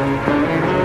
Música